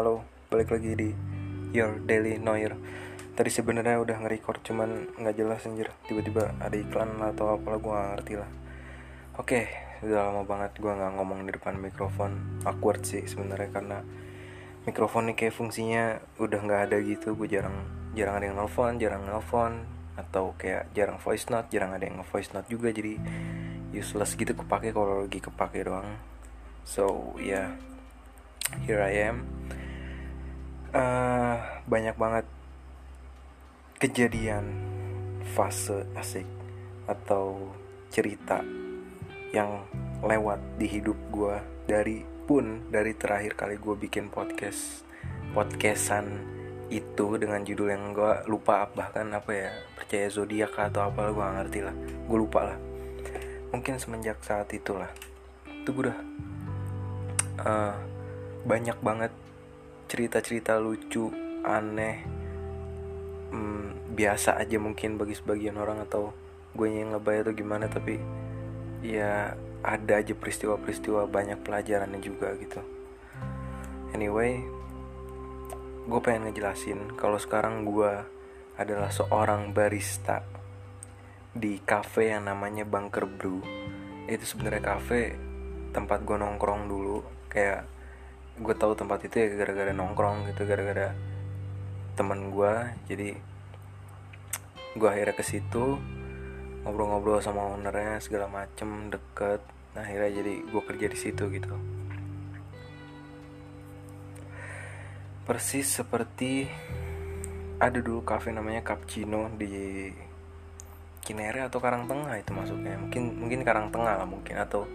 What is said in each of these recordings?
halo, balik lagi di Your Daily Noir. Tadi sebenarnya udah nge-record cuman nggak jelas anjir. Tiba-tiba ada iklan lah atau apalah gue gak ngerti lah. Oke, udah lama banget gue nggak ngomong di depan mikrofon. Awkward sih sebenarnya karena mikrofon ini kayak fungsinya udah nggak ada gitu. Gue jarang jarang ada yang nelfon, jarang nelfon atau kayak jarang voice note, jarang ada yang nge-voice note juga jadi useless gitu kepake kalau lagi kepake doang. So, ya yeah here I am uh, banyak banget kejadian fase asik atau cerita yang lewat di hidup gue dari pun dari terakhir kali gue bikin podcast. Podcastan itu dengan judul yang gue lupa bahkan apa ya percaya zodiak atau apa gue gak ngerti lah. Gue lupa lah. Mungkin semenjak saat itulah. Itu gue udah uh, banyak banget cerita-cerita lucu aneh hmm, biasa aja mungkin bagi sebagian orang atau gue yang ngebayar atau gimana tapi ya ada aja peristiwa-peristiwa banyak pelajarannya juga gitu. Anyway gue pengen ngejelasin kalau sekarang gue adalah seorang barista di cafe yang namanya Bunker Brew. Itu sebenarnya cafe tempat gue nongkrong dulu kayak gue tahu tempat itu ya gara-gara nongkrong gitu gara-gara teman gue jadi gue akhirnya ke situ ngobrol-ngobrol sama ownernya segala macem deket. Nah akhirnya jadi gue kerja di situ gitu. Persis seperti ada dulu cafe namanya Cappuccino di Kinere atau Karang Tengah itu masuknya. Mungkin mungkin Karang Tengah lah mungkin atau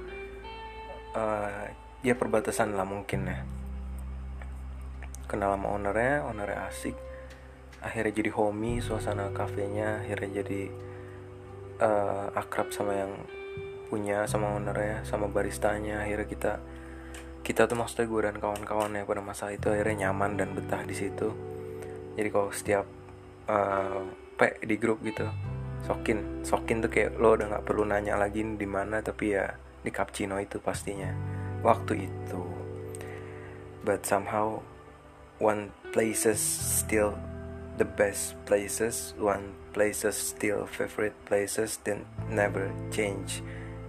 uh, ya perbatasan lah mungkin ya. Kenal sama ownernya ownernya asik. Akhirnya jadi homie suasana kafenya akhirnya jadi uh, akrab sama yang punya sama ownernya sama baristanya. Akhirnya kita kita tuh maksudnya gue dan kawan-kawannya pada masa itu akhirnya nyaman dan betah di situ. Jadi kalau setiap uh, pe di grup gitu sokin sokin tuh kayak lo udah nggak perlu nanya lagi di mana tapi ya di cappuccino itu pastinya waktu itu. But somehow one places still the best places one places still favorite places then never change.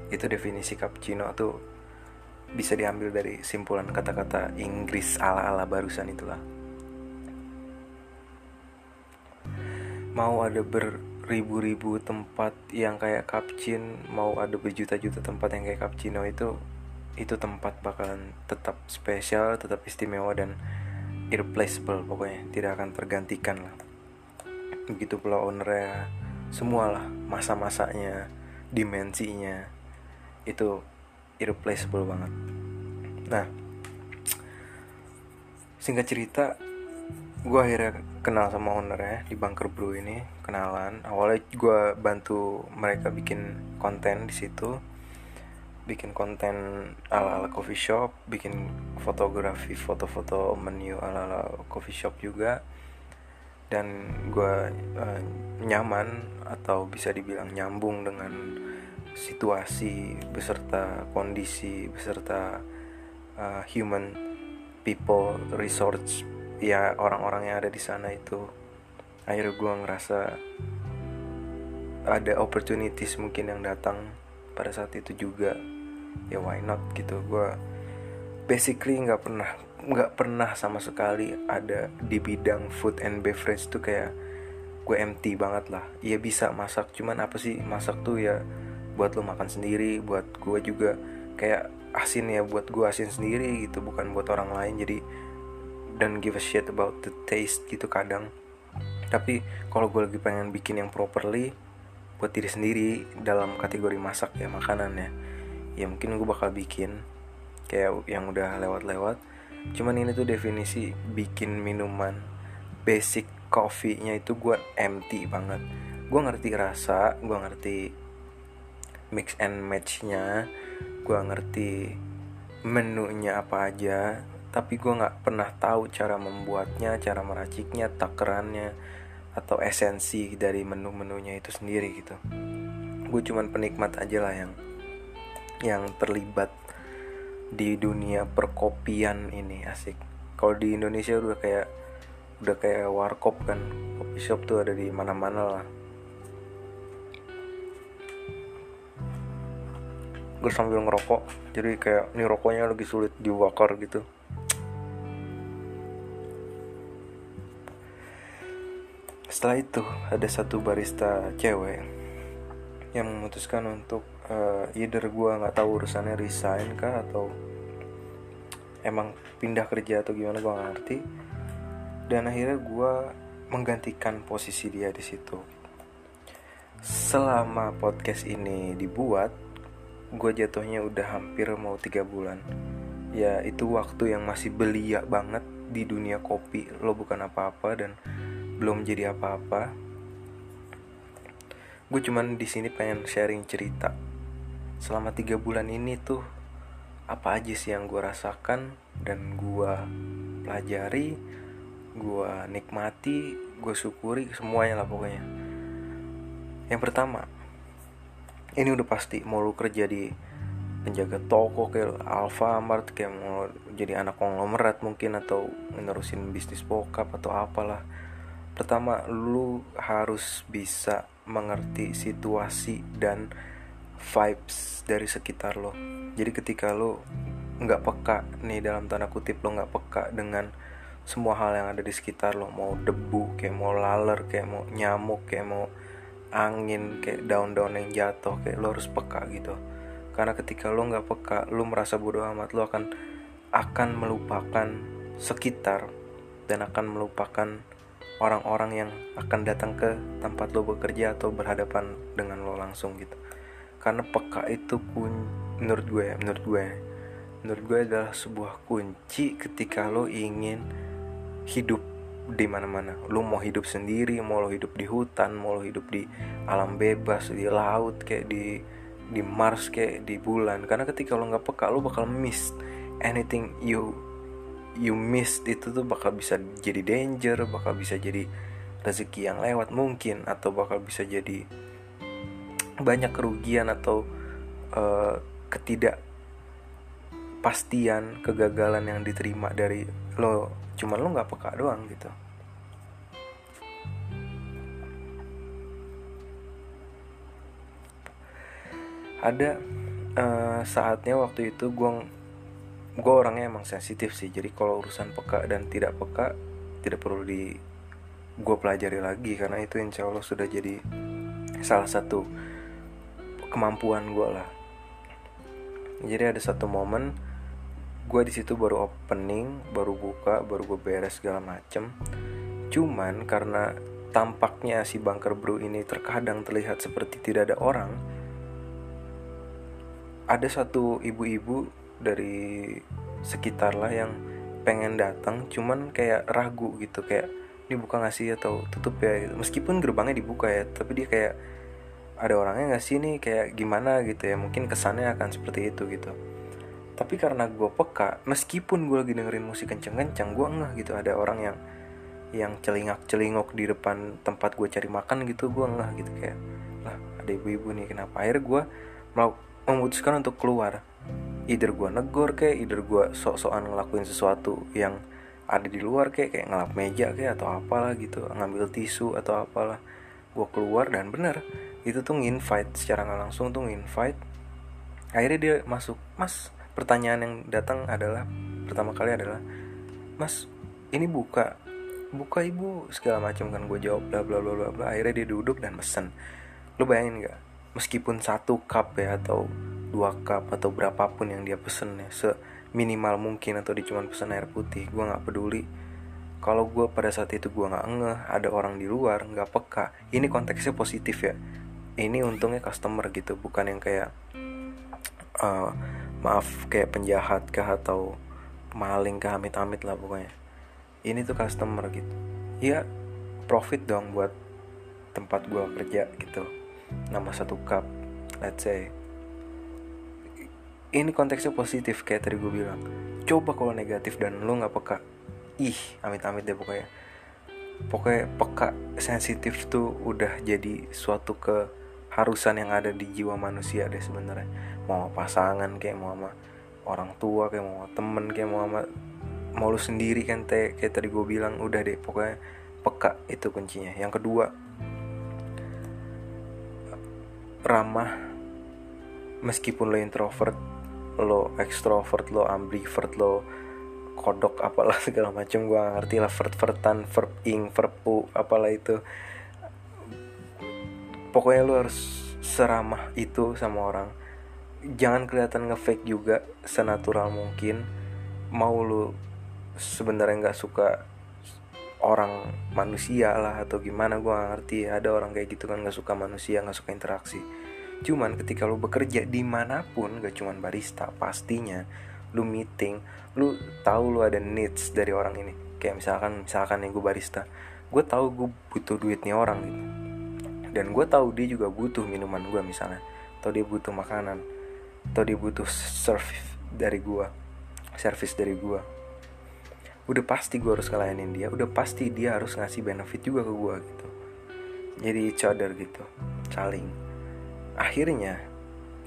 Itu definisi cappuccino tuh bisa diambil dari simpulan kata-kata Inggris ala-ala barusan itulah. Mau ada beribu-ribu tempat yang kayak cappuccino mau ada berjuta-juta tempat yang kayak cappuccino itu itu tempat bakalan tetap spesial, tetap istimewa dan irreplaceable pokoknya tidak akan tergantikan lah. Begitu pula ownernya, semualah masa-masanya, dimensinya itu irreplaceable banget. Nah, singkat cerita, gue akhirnya kenal sama ownernya di Bunker Brew ini, kenalan. Awalnya gue bantu mereka bikin konten di situ bikin konten ala-ala coffee shop, bikin fotografi foto-foto menu ala-ala coffee shop juga. Dan gue uh, nyaman atau bisa dibilang nyambung dengan situasi beserta kondisi beserta uh, human people resource ya orang-orang yang ada di sana itu akhirnya gue ngerasa ada opportunities mungkin yang datang pada saat itu juga ya why not gitu. Gue basically nggak pernah nggak pernah sama sekali ada di bidang food and beverage tuh kayak gue empty banget lah. Ya bisa masak cuman apa sih masak tuh ya buat lo makan sendiri buat gue juga kayak asin ya buat gue asin sendiri gitu bukan buat orang lain. Jadi dan give a shit about the taste gitu kadang. Tapi kalau gue lagi pengen bikin yang properly buat diri sendiri dalam kategori masak ya makanan ya mungkin gue bakal bikin kayak yang udah lewat-lewat. Cuman ini tuh definisi bikin minuman basic coffee-nya itu gue empty banget. Gue ngerti rasa gue ngerti mix and match-nya gue ngerti menunya apa aja tapi gue nggak pernah tahu cara membuatnya cara meraciknya takarannya atau esensi dari menu-menunya itu sendiri gitu. Gue cuman penikmat aja lah yang yang terlibat di dunia perkopian ini asik. Kalau di Indonesia udah kayak udah kayak warkop kan kopi shop tuh ada di mana-mana lah. Gue sambil ngerokok jadi kayak ini rokoknya lagi sulit dibakar gitu. Setelah itu ada satu barista cewek yang memutuskan untuk uh, either gue nggak tahu urusannya resign kah atau emang pindah kerja atau gimana gue gak ngerti. Dan akhirnya gue menggantikan posisi dia di situ. Selama podcast ini dibuat gue jatuhnya udah hampir mau tiga bulan. Ya itu waktu yang masih belia banget di dunia kopi. Lo bukan apa-apa dan belum jadi apa-apa. Gue cuman di sini pengen sharing cerita selama tiga bulan ini tuh apa aja sih yang gue rasakan dan gue pelajari gue nikmati gue syukuri semuanya lah pokoknya. Yang pertama ini udah pasti mau lu kerja di penjaga toko kayak Alfamart kayak mau jadi anak konglomerat mungkin atau menerusin bisnis bokap atau apalah. Pertama lu harus bisa mengerti situasi dan vibes dari sekitar lo. Jadi ketika lo nggak peka nih dalam tanda kutip lo nggak peka dengan semua hal yang ada di sekitar lo mau debu kayak mau laler kayak mau nyamuk kayak mau angin kayak daun-daun yang jatuh kayak lo harus peka gitu. Karena ketika lo nggak peka lo merasa bodoh amat lo akan akan melupakan sekitar dan akan melupakan orang-orang yang akan datang ke tempat lo bekerja atau berhadapan dengan lo langsung gitu karena peka itu kun menurut gue ya menurut gue ya, menurut gue adalah sebuah kunci ketika lo ingin hidup di mana-mana. Lo mau hidup sendiri mau lo hidup di hutan mau lo hidup di alam bebas di laut kayak di di Mars kayak di bulan. Karena ketika lo nggak peka lo bakal miss anything you you miss. Itu tuh bakal bisa jadi danger bakal bisa jadi rezeki yang lewat mungkin atau bakal bisa jadi banyak kerugian atau uh, ketidakpastian kegagalan yang diterima dari lo. Cuman lo nggak peka doang gitu. Ada uh, saatnya waktu itu gue gue orangnya emang sensitif sih. Jadi kalau urusan peka dan tidak peka tidak perlu di gue pelajari lagi. Karena itu insya Allah sudah jadi salah satu kemampuan gue lah. Jadi ada satu momen gue di situ baru opening baru buka baru gue beres segala macem. Cuman karena tampaknya si bunker brew ini terkadang terlihat seperti tidak ada orang ada satu ibu-ibu dari sekitar lah yang pengen datang cuman kayak ragu gitu kayak ini buka gak sih? atau tutup ya gitu. meskipun gerbangnya dibuka ya tapi dia kayak ada orangnya nggak sih nih kayak gimana gitu ya mungkin kesannya akan seperti itu gitu. Tapi karena gue peka meskipun gue lagi dengerin musik kenceng-kenceng gue ngeh gitu. Ada orang yang yang celingak celingok di depan tempat gue cari makan gitu gue ngeh gitu. Kayak lah ada ibu-ibu nih kenapa? Akhirnya gue mau memutuskan untuk keluar. Either gue negor kayak either gue sok-sokan ngelakuin sesuatu yang ada di luar kayak kayak ngelap meja kayak atau apalah gitu ngambil tisu atau apalah. Gue keluar dan bener itu tuh nginvite secara nggak langsung tuh nginvite. Akhirnya dia masuk. Mas pertanyaan yang datang adalah pertama kali adalah mas ini buka buka ibu segala macam kan gue jawab bla bla bla bla bla. Akhirnya dia duduk dan mesen lo bayangin nggak? Meskipun satu cup ya atau dua cup atau berapapun yang dia pesen ya se minimal mungkin atau dia cuma pesen air putih gue nggak peduli. Kalau gue pada saat itu gue nggak ngeh ada orang di luar nggak peka. Ini konteksnya positif ya ini untungnya customer gitu bukan yang kayak uh, maaf kayak penjahat kah atau maling kah amit-amit lah pokoknya. Ini tuh customer gitu. Ya profit dong buat tempat gue kerja gitu. Nama satu cup let's say. Ini konteksnya positif kayak tadi gue bilang. Coba kalau negatif dan lo nggak peka ih amit-amit deh pokoknya. Pokoknya peka sensitif tuh udah jadi suatu ke harusan yang ada di jiwa manusia deh sebenarnya. Mau pasangan kayak mau sama orang tua kayak mau sama temen kayak mau sama mau lu sendiri kan teh kayak tadi gue bilang udah deh pokoknya peka itu kuncinya. Yang kedua ramah. Meskipun lo introvert lo extrovert lo ambivert lo kodok apalah segala macam gue ngerti lah vert vertan verb ing verb u apalah itu pokoknya lo harus seramah itu sama orang. Jangan kelihatan ngefake juga senatural mungkin. Mau lo sebenarnya nggak suka orang manusia lah atau gimana gue gak ngerti. Ada orang kayak gitu kan nggak suka manusia nggak suka interaksi. Cuman ketika lo bekerja di mana pun gak cuman barista pastinya lu meeting lu tahu lu ada needs dari orang ini. Kayak misalkan misalkan yang gue barista. Gue tahu gue butuh duitnya orang gitu dan gue tahu dia juga butuh minuman gue misalnya. Atau dia butuh makanan. Atau dia butuh service dari gue service dari gue udah pasti gue harus ngelayanin dia. Udah pasti dia harus ngasih benefit juga ke gue gitu. Jadi each gitu. Saling. Akhirnya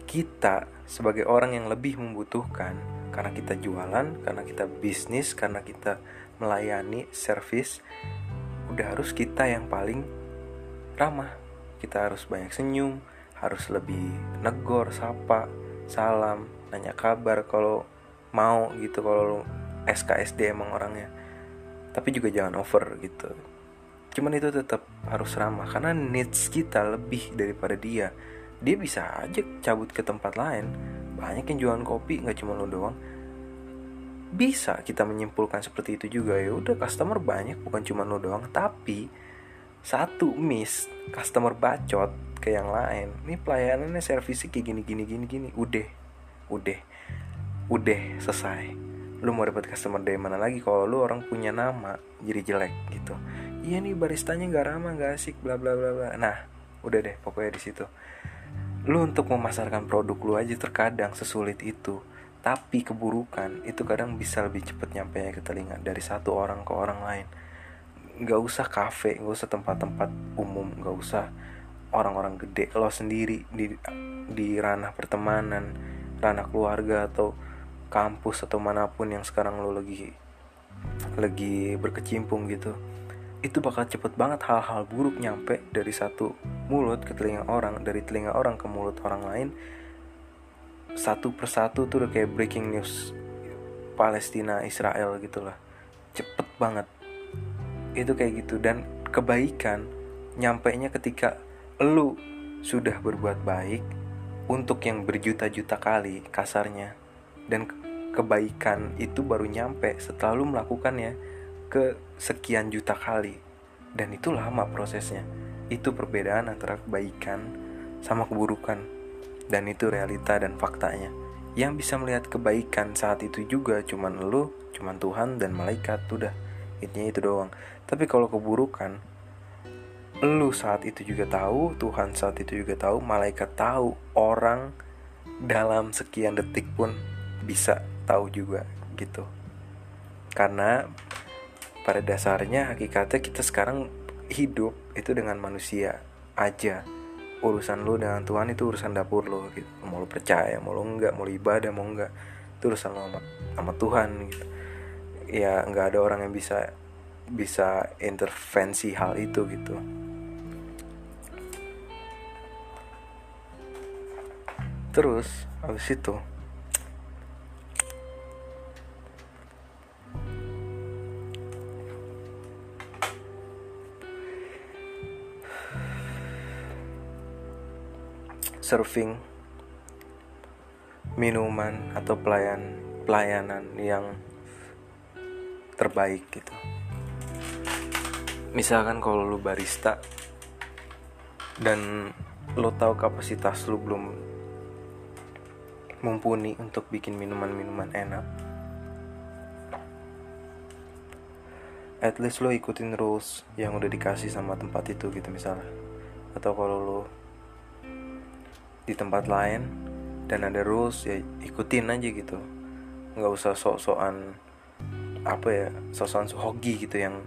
kita sebagai orang yang lebih membutuhkan karena kita jualan, karena kita bisnis, karena kita melayani service, udah harus kita yang paling ramah. Kita harus banyak senyum, harus lebih negor, sapa, salam, nanya kabar kalau mau gitu kalau SKSD emang orangnya. Tapi juga jangan over gitu. Cuman itu tetap harus ramah karena needs kita lebih daripada dia. Dia bisa aja cabut ke tempat lain. Banyak yang jualan kopi nggak cuma lo doang. Bisa kita menyimpulkan seperti itu juga. Ya udah customer banyak bukan cuma lo doang. Tapi satu miss customer bacot ke yang lain. Ini pelayanannya servisnya kayak gini gini gini gini. Udah udah udah selesai. Lu mau dapat customer dari mana lagi? Kalau lu orang punya nama jadi jelek gitu. Iya nih baristanya nggak ramah nggak asik bla bla bla bla. Nah udah deh pokoknya di situ. Lu untuk memasarkan produk lu aja terkadang sesulit itu. Tapi keburukan itu kadang bisa lebih cepet nyampe ke telinga dari satu orang ke orang lain nggak usah kafe nggak usah tempat-tempat umum nggak usah orang-orang gede. Lo sendiri di di ranah pertemanan ranah keluarga atau kampus atau mana pun yang sekarang lo lagi lagi berkecimpung gitu itu bakal cepet banget hal-hal buruk nyampe dari satu mulut ke telinga orang dari telinga orang ke mulut orang lain. Satu persatu tuh udah kayak breaking news Palestina Israel gitulah. Cepet banget itu kayak gitu. Dan kebaikan nyampe nya ketika lu sudah berbuat baik untuk yang berjuta-juta kali kasarnya. Dan kebaikan itu baru nyampe setelah lu melakukannya ke sekian juta kali. Dan itu lama prosesnya. Itu perbedaan antara kebaikan sama keburukan. Dan itu realita dan faktanya. Yang bisa melihat kebaikan saat itu juga cuman lu cuman Tuhan dan malaikat udah intinya itu doang. Tapi kalau keburukan lu saat itu juga tahu Tuhan saat itu juga tahu malaikat tahu orang dalam sekian detik pun bisa tahu juga gitu. Karena pada dasarnya hakikatnya kita sekarang hidup itu dengan manusia aja. Urusan lu dengan Tuhan itu urusan dapur lo gitu. Mau lu percaya mau lu enggak mau lu ibadah mau enggak itu urusan lo sama, sama Tuhan gitu ya nggak ada orang yang bisa bisa intervensi hal itu gitu. Terus habis itu serving minuman atau pelayan pelayanan yang terbaik gitu. Misalkan kalau lu barista dan lo tahu kapasitas lu belum mumpuni untuk bikin minuman-minuman enak. At least lo ikutin rules yang udah dikasih sama tempat itu gitu misalnya. Atau kalau lo di tempat lain dan ada rules ya ikutin aja gitu nggak usah sok-sokan apa ya sok-sokan hoki gitu yang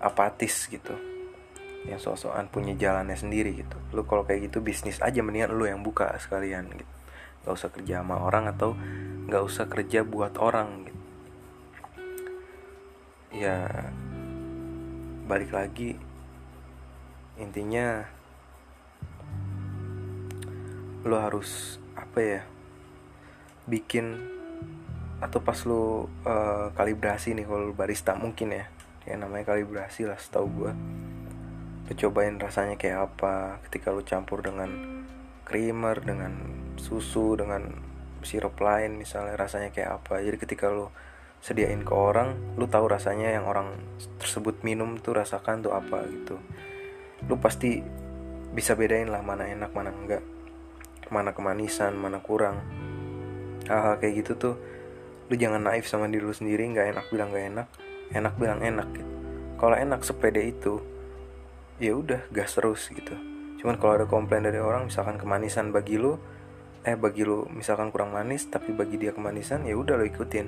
apatis gitu. Yang sok-sokan punya jalannya sendiri gitu. Lu kalau kayak gitu bisnis aja mendingan lu yang buka sekalian gitu. Nggak usah kerja sama orang atau nggak usah kerja buat orang gitu. Ya balik lagi intinya lo harus apa ya bikin atau pas lo uh, kalibrasi nih kalau barista mungkin ya. Ya namanya kalibrasi lah setahu gue lo cobain rasanya kayak apa ketika lo campur dengan creamer dengan susu dengan sirup lain misalnya rasanya kayak apa. Jadi ketika lo sediain ke orang lu tahu rasanya yang orang tersebut minum tuh rasakan tuh apa gitu. Lu pasti bisa bedain lah mana enak mana enggak. Mana kemanisan mana kurang. Hal-hal kayak gitu tuh lu jangan naif sama diri lu sendiri nggak enak bilang nggak enak enak bilang enak gitu. Kalau enak sepede itu ya udah gas terus gitu. Cuman kalau ada komplain dari orang misalkan kemanisan bagi lu eh bagi lu misalkan kurang manis tapi bagi dia kemanisan ya udah lo ikutin.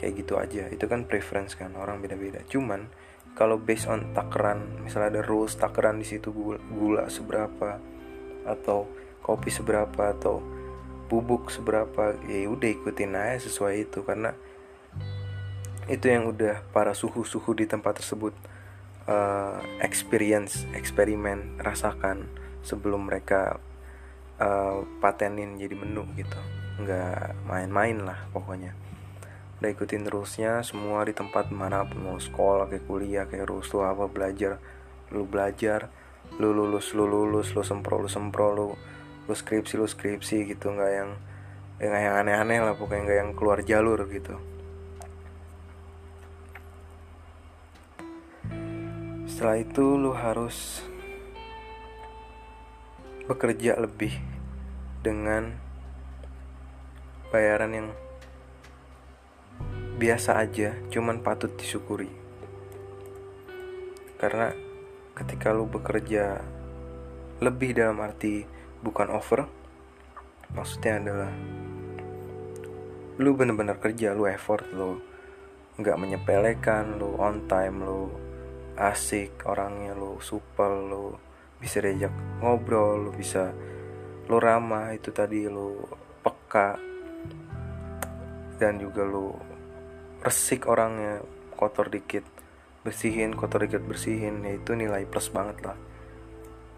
Kayak gitu aja. Itu kan preference kan orang beda-beda. Cuman kalau based on takaran misalnya ada rules takaran di situ gula, gula seberapa atau kopi seberapa atau bubuk seberapa ya udah ikutin aja sesuai itu. Karena itu yang udah para suhu-suhu di tempat tersebut uh, experience eksperimen rasakan sebelum mereka uh, patenin jadi menu gitu. Nggak main-main lah pokoknya. Udah ikutin terusnya semua di tempat mana mau sekolah kayak kuliah kayak lu apa belajar lu belajar lu lulus lu lulus lu sempro lu sempro lu lu skripsi lu skripsi gitu nggak yang nggak yang aneh-aneh lah pokoknya nggak yang keluar jalur gitu. Setelah itu lu harus bekerja lebih dengan bayaran yang biasa aja cuman patut disyukuri. Karena ketika lu bekerja lebih dalam arti bukan over. Maksudnya adalah lu bener-bener kerja lu effort lu nggak menyepelekan lu on time lu asik orangnya lu supel lu bisa diajak ngobrol lu bisa lu ramah itu tadi lu peka. Dan juga lu resik orangnya kotor dikit bersihin kotor dikit bersihin ya itu nilai plus banget lah.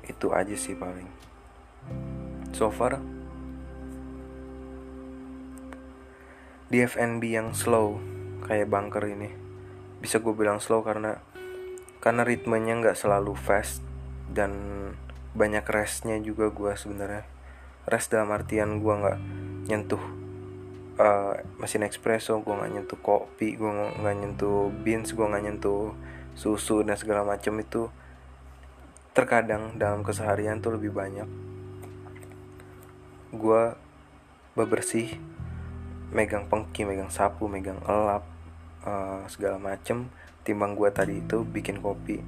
Itu aja sih paling so far di FNB yang slow kayak bunker ini. Bisa gue bilang slow karena karena ritmenya nggak selalu fast dan banyak restnya juga gue sebenarnya. Rest dalam artian gue nggak nyentuh uh, mesin espresso gue nggak nyentuh kopi gue nggak nyentuh beans gue nggak nyentuh susu dan segala macam itu terkadang dalam keseharian tuh lebih banyak gue bebersih megang pengki megang sapu megang elap uh, segala macem timbang gue tadi itu bikin kopi.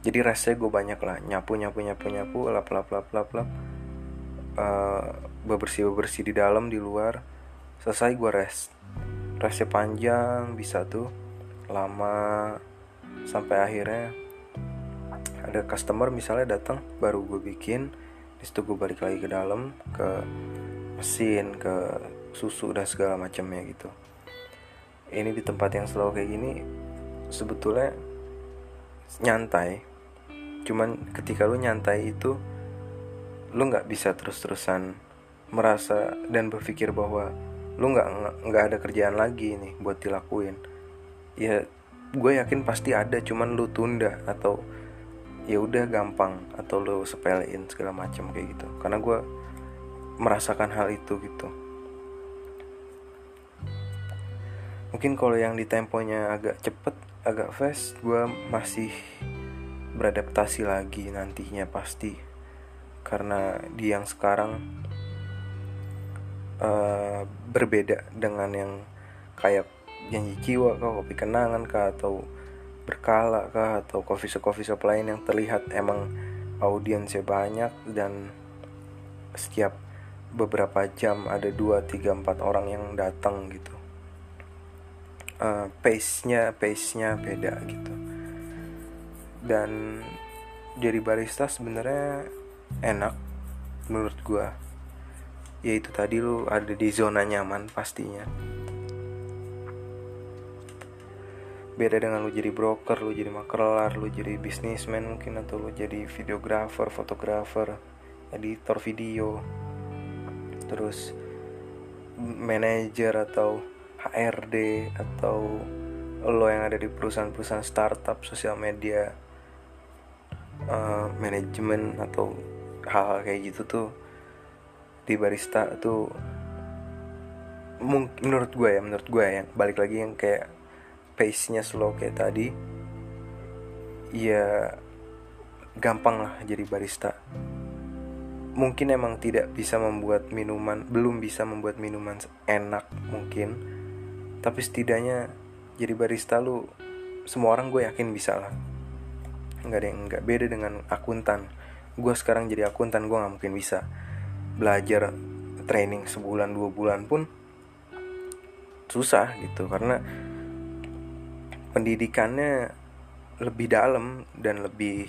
Jadi rasanya gue banyak lah nyapu nyapu nyapu nyapu lap lap lap lap lap uh, bebersih bebersih di dalam di luar selesai gue rest restnya panjang bisa tuh lama sampai akhirnya ada customer misalnya datang baru gue bikin Di situ gue balik lagi ke dalam ke mesin ke susu dan segala macamnya gitu. Ini di tempat yang slow kayak gini sebetulnya nyantai. Cuman ketika lu nyantai itu lu nggak bisa terus-terusan merasa dan berpikir bahwa lu nggak nggak ada kerjaan lagi nih buat dilakuin. Ya gue yakin pasti ada cuman lu tunda atau ya udah gampang atau lo sepelein segala macam kayak gitu. Karena gue merasakan hal itu gitu. Mungkin kalau yang di temponya agak cepet agak fast gue masih beradaptasi lagi nantinya pasti. Karena di yang sekarang uh, berbeda dengan yang kayak janji jiwa kah kopi kenangan kah atau berkala kah atau coffee shop coffee shop lain yang terlihat emang audiensnya banyak dan setiap beberapa jam ada 2, 3, 4 orang yang datang gitu. Uh, pace-nya pace-nya beda gitu. Dan jadi barista sebenarnya enak menurut gua. Yaitu tadi lu ada di zona nyaman pastinya beda dengan lu jadi broker lu jadi makelar lu jadi bisnismen mungkin atau lu jadi videografer fotografer editor video terus manajer atau HRD atau lo yang ada di perusahaan-perusahaan startup sosial media uh, manajemen atau hal-hal kayak gitu tuh di barista tuh menurut gue ya menurut gue yang balik lagi yang kayak pace nya slow kayak tadi ya gampang lah jadi barista. Mungkin emang tidak bisa membuat minuman belum bisa membuat minuman enak mungkin tapi setidaknya jadi barista lu semua orang gue yakin bisa lah. Nggak ada yang nggak beda dengan akuntan. Gue sekarang jadi akuntan gue nggak mungkin bisa belajar training sebulan dua bulan pun susah gitu karena pendidikannya lebih dalam dan lebih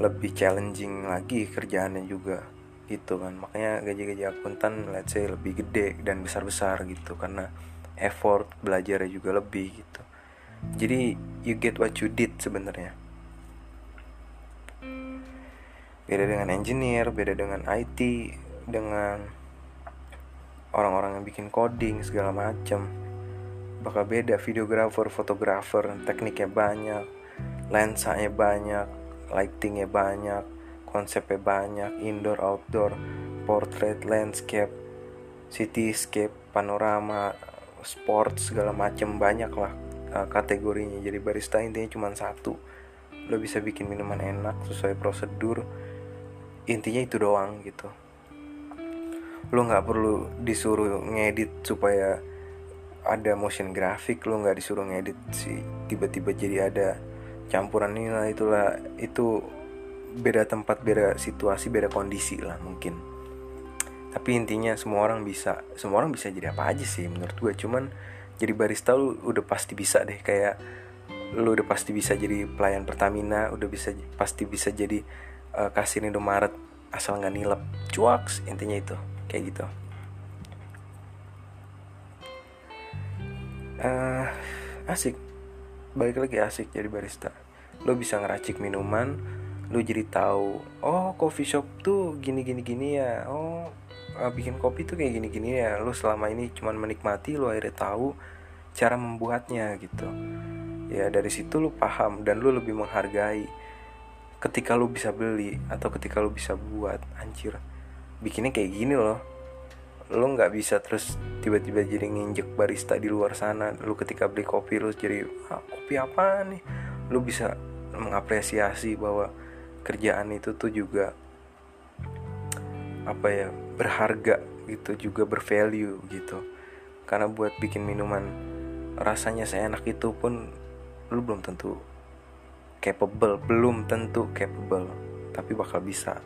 lebih challenging lagi kerjaannya juga gitu kan. Makanya gaji-gaji akuntan let's say lebih gede dan besar-besar gitu karena effort belajarnya juga lebih gitu. Jadi you get what you did sebenarnya. Beda dengan engineer beda dengan IT dengan orang-orang yang bikin coding segala macam bakal beda. Videographer fotografer tekniknya banyak lensanya banyak lightingnya banyak konsepnya banyak indoor outdoor portrait landscape cityscape panorama sport segala macam banyak lah uh, kategorinya. Jadi barista intinya cuma satu. Lo bisa bikin minuman enak sesuai prosedur. Intinya itu doang gitu. Lo nggak perlu disuruh ngedit supaya ada motion grafik lo nggak disuruh ngedit sih. Tiba-tiba jadi ada campuran ini lah itulah. Itu beda tempat beda situasi beda kondisi lah mungkin. Tapi intinya semua orang bisa semua orang bisa jadi apa aja sih menurut gue cuman jadi barista lu udah pasti bisa deh. Kayak lu udah pasti bisa jadi pelayan Pertamina udah bisa pasti bisa jadi uh, kasir Indomaret asal nggak nilep. Cuaks intinya itu. Kayak gitu uh, asik. Balik lagi asik jadi barista. Lo bisa ngeracik minuman lo jadi tahu oh coffee shop tuh gini gini gini ya. Oh uh, bikin kopi tuh kayak gini-gini ya. Lu selama ini cuman menikmati lu akhirnya tahu cara membuatnya gitu. Ya dari situ lu paham dan lu lebih menghargai ketika lu bisa beli atau ketika lu bisa buat. Anjir bikinnya kayak gini loh lu nggak bisa terus tiba-tiba jadi nginjek barista di luar sana. Lu ketika beli kopi lu jadi ah, kopi apa nih? Lu bisa mengapresiasi bahwa kerjaan itu tuh juga apa ya berharga gitu juga bervalue gitu. Karena buat bikin minuman rasanya seenak itu pun lu belum tentu capable belum tentu capable tapi bakal bisa.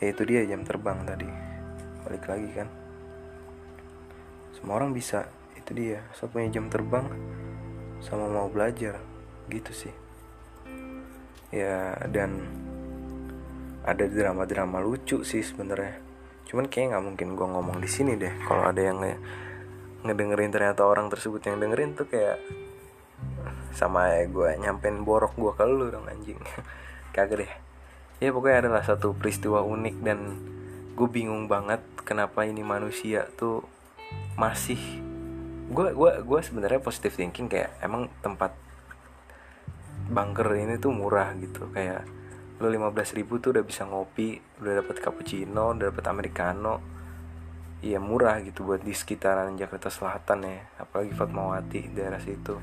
Ya itu dia jam terbang tadi balik lagi kan. Semua orang bisa itu dia so punya jam terbang sama mau belajar gitu sih. Ya dan ada drama-drama lucu sih sebenarnya. Cuman kayak nggak mungkin gue ngomong di sini deh kalau ada yang nge ngedengerin ternyata orang tersebut yang dengerin tuh kayak sama ya gue nyampein borok gue ke lu dong anjing. Kagak deh. Ya pokoknya adalah satu peristiwa unik dan gue bingung banget kenapa ini manusia tuh masih gue gue gue sebenarnya positive thinking kayak emang tempat bunker ini tuh murah gitu. Kayak lo 15 ribu tuh udah bisa ngopi udah dapet cappuccino udah dapet americano. Iya murah gitu buat di sekitaran Jakarta Selatan ya. Apalagi Fatmawati daerah situ.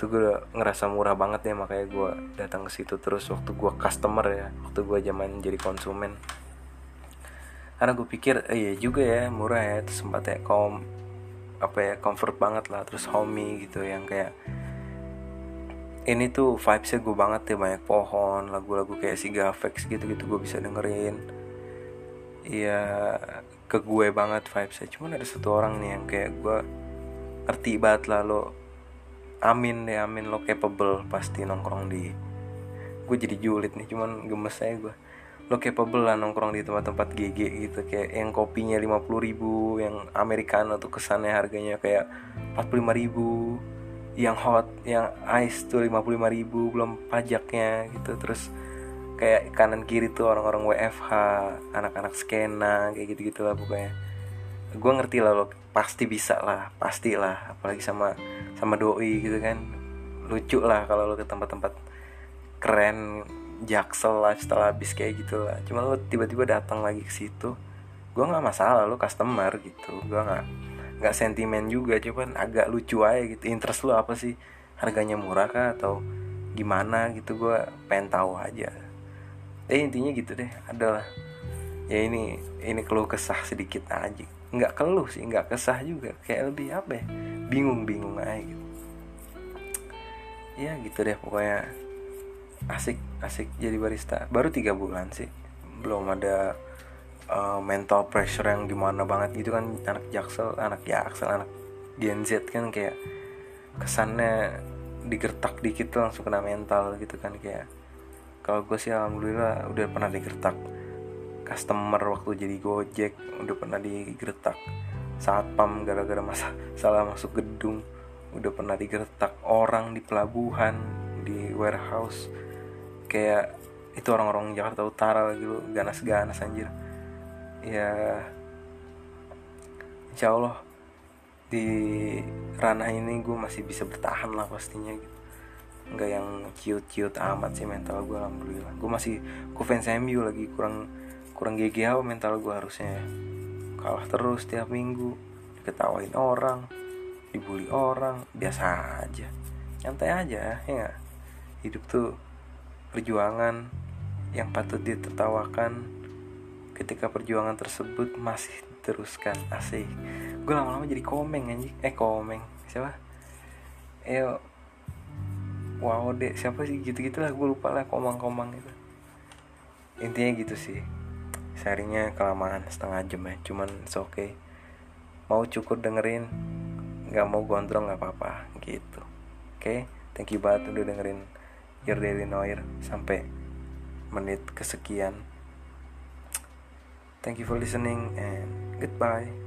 Tuh gue ngerasa murah banget ya makanya gue datang ke situ terus waktu gue customer ya. Waktu gue zaman jadi konsumen karena gue pikir eh, iya juga ya murah ya terus sempat ya kom apa ya comfort banget lah terus homey gitu yang kayak ini tuh vibesnya gue banget ya banyak pohon lagu-lagu kayak si Gafex gitu-gitu gue bisa dengerin. Iya ke gue banget vibesnya cuman ada satu orang nih yang kayak gue ngerti banget lah lo amin deh amin lo capable pasti nongkrong di gue jadi julid nih cuman gemes aja gue lo capable lah nongkrong di tempat-tempat GG gitu. Kayak yang kopinya 50 ribu yang americano tuh kesannya harganya kayak 45 ribu yang hot yang ice tuh 55 ribu belum pajaknya gitu. Terus kayak kanan kiri tuh orang-orang WFH anak-anak skena kayak gitu gitu lah pokoknya. Gue ngerti lah lo pasti bisa lah pasti lah. Apalagi sama sama doi gitu kan. Lucu lah kalau lo ke tempat-tempat keren jaksel lifestyle habis kayak gitu lah cuma lo tiba-tiba datang lagi ke situ gue nggak masalah lo customer gitu. Gue nggak nggak sentimen juga cuman agak lucu aja gitu. Interest lo apa sih? Harganya murah kah atau gimana gitu? Gue pengen tahu aja. Eh intinya gitu deh. Adalah ya ini ini keluh kesah sedikit aja. Nggak keluh sih nggak kesah juga. Kayak lebih apa ya? Bingung bingung aja gitu. Ya gitu deh pokoknya asik asik jadi barista. Baru tiga bulan sih. Belum ada uh, mental pressure yang di mana banget gitu kan. Anak jaksel anak jaksel anak Gen Z kan kayak kesannya digertak dikit langsung kena mental gitu kan. Kayak kalau gue sih alhamdulillah udah pernah digertak customer waktu jadi gojek udah pernah digertak saat pam gara-gara masa salah masuk gedung udah pernah digertak orang di pelabuhan di warehouse kayak itu orang-orang Jakarta Utara lagi lu ganas-ganas anjir. Ya insya Allah di ranah ini gue masih bisa bertahan lah pastinya gitu. Nggak yang ciut-ciut amat sih mental gue alhamdulillah. Gue masih gue fans MU lagi kurang kurang GG apa mental gue harusnya. Kalah terus tiap minggu diketawain orang dibully orang biasa aja. Nyantai aja ya hidup tuh perjuangan yang patut ditertawakan ketika perjuangan tersebut masih diteruskan. Asik. Gue lama-lama jadi komeng anjing. Eh komeng. Siapa? Eh wow deh siapa sih? Gitu gitulah gue lupa lah komang-komang itu. Intinya gitu sih. Sharingnya kelamaan setengah jam ya. Cuman oke okay. Mau cukup dengerin nggak mau gondrong nggak apa-apa. Gitu. Oke? Okay? thank you banget udah dengerin Your Daily Noir sampai menit kesekian Thank you for listening and goodbye.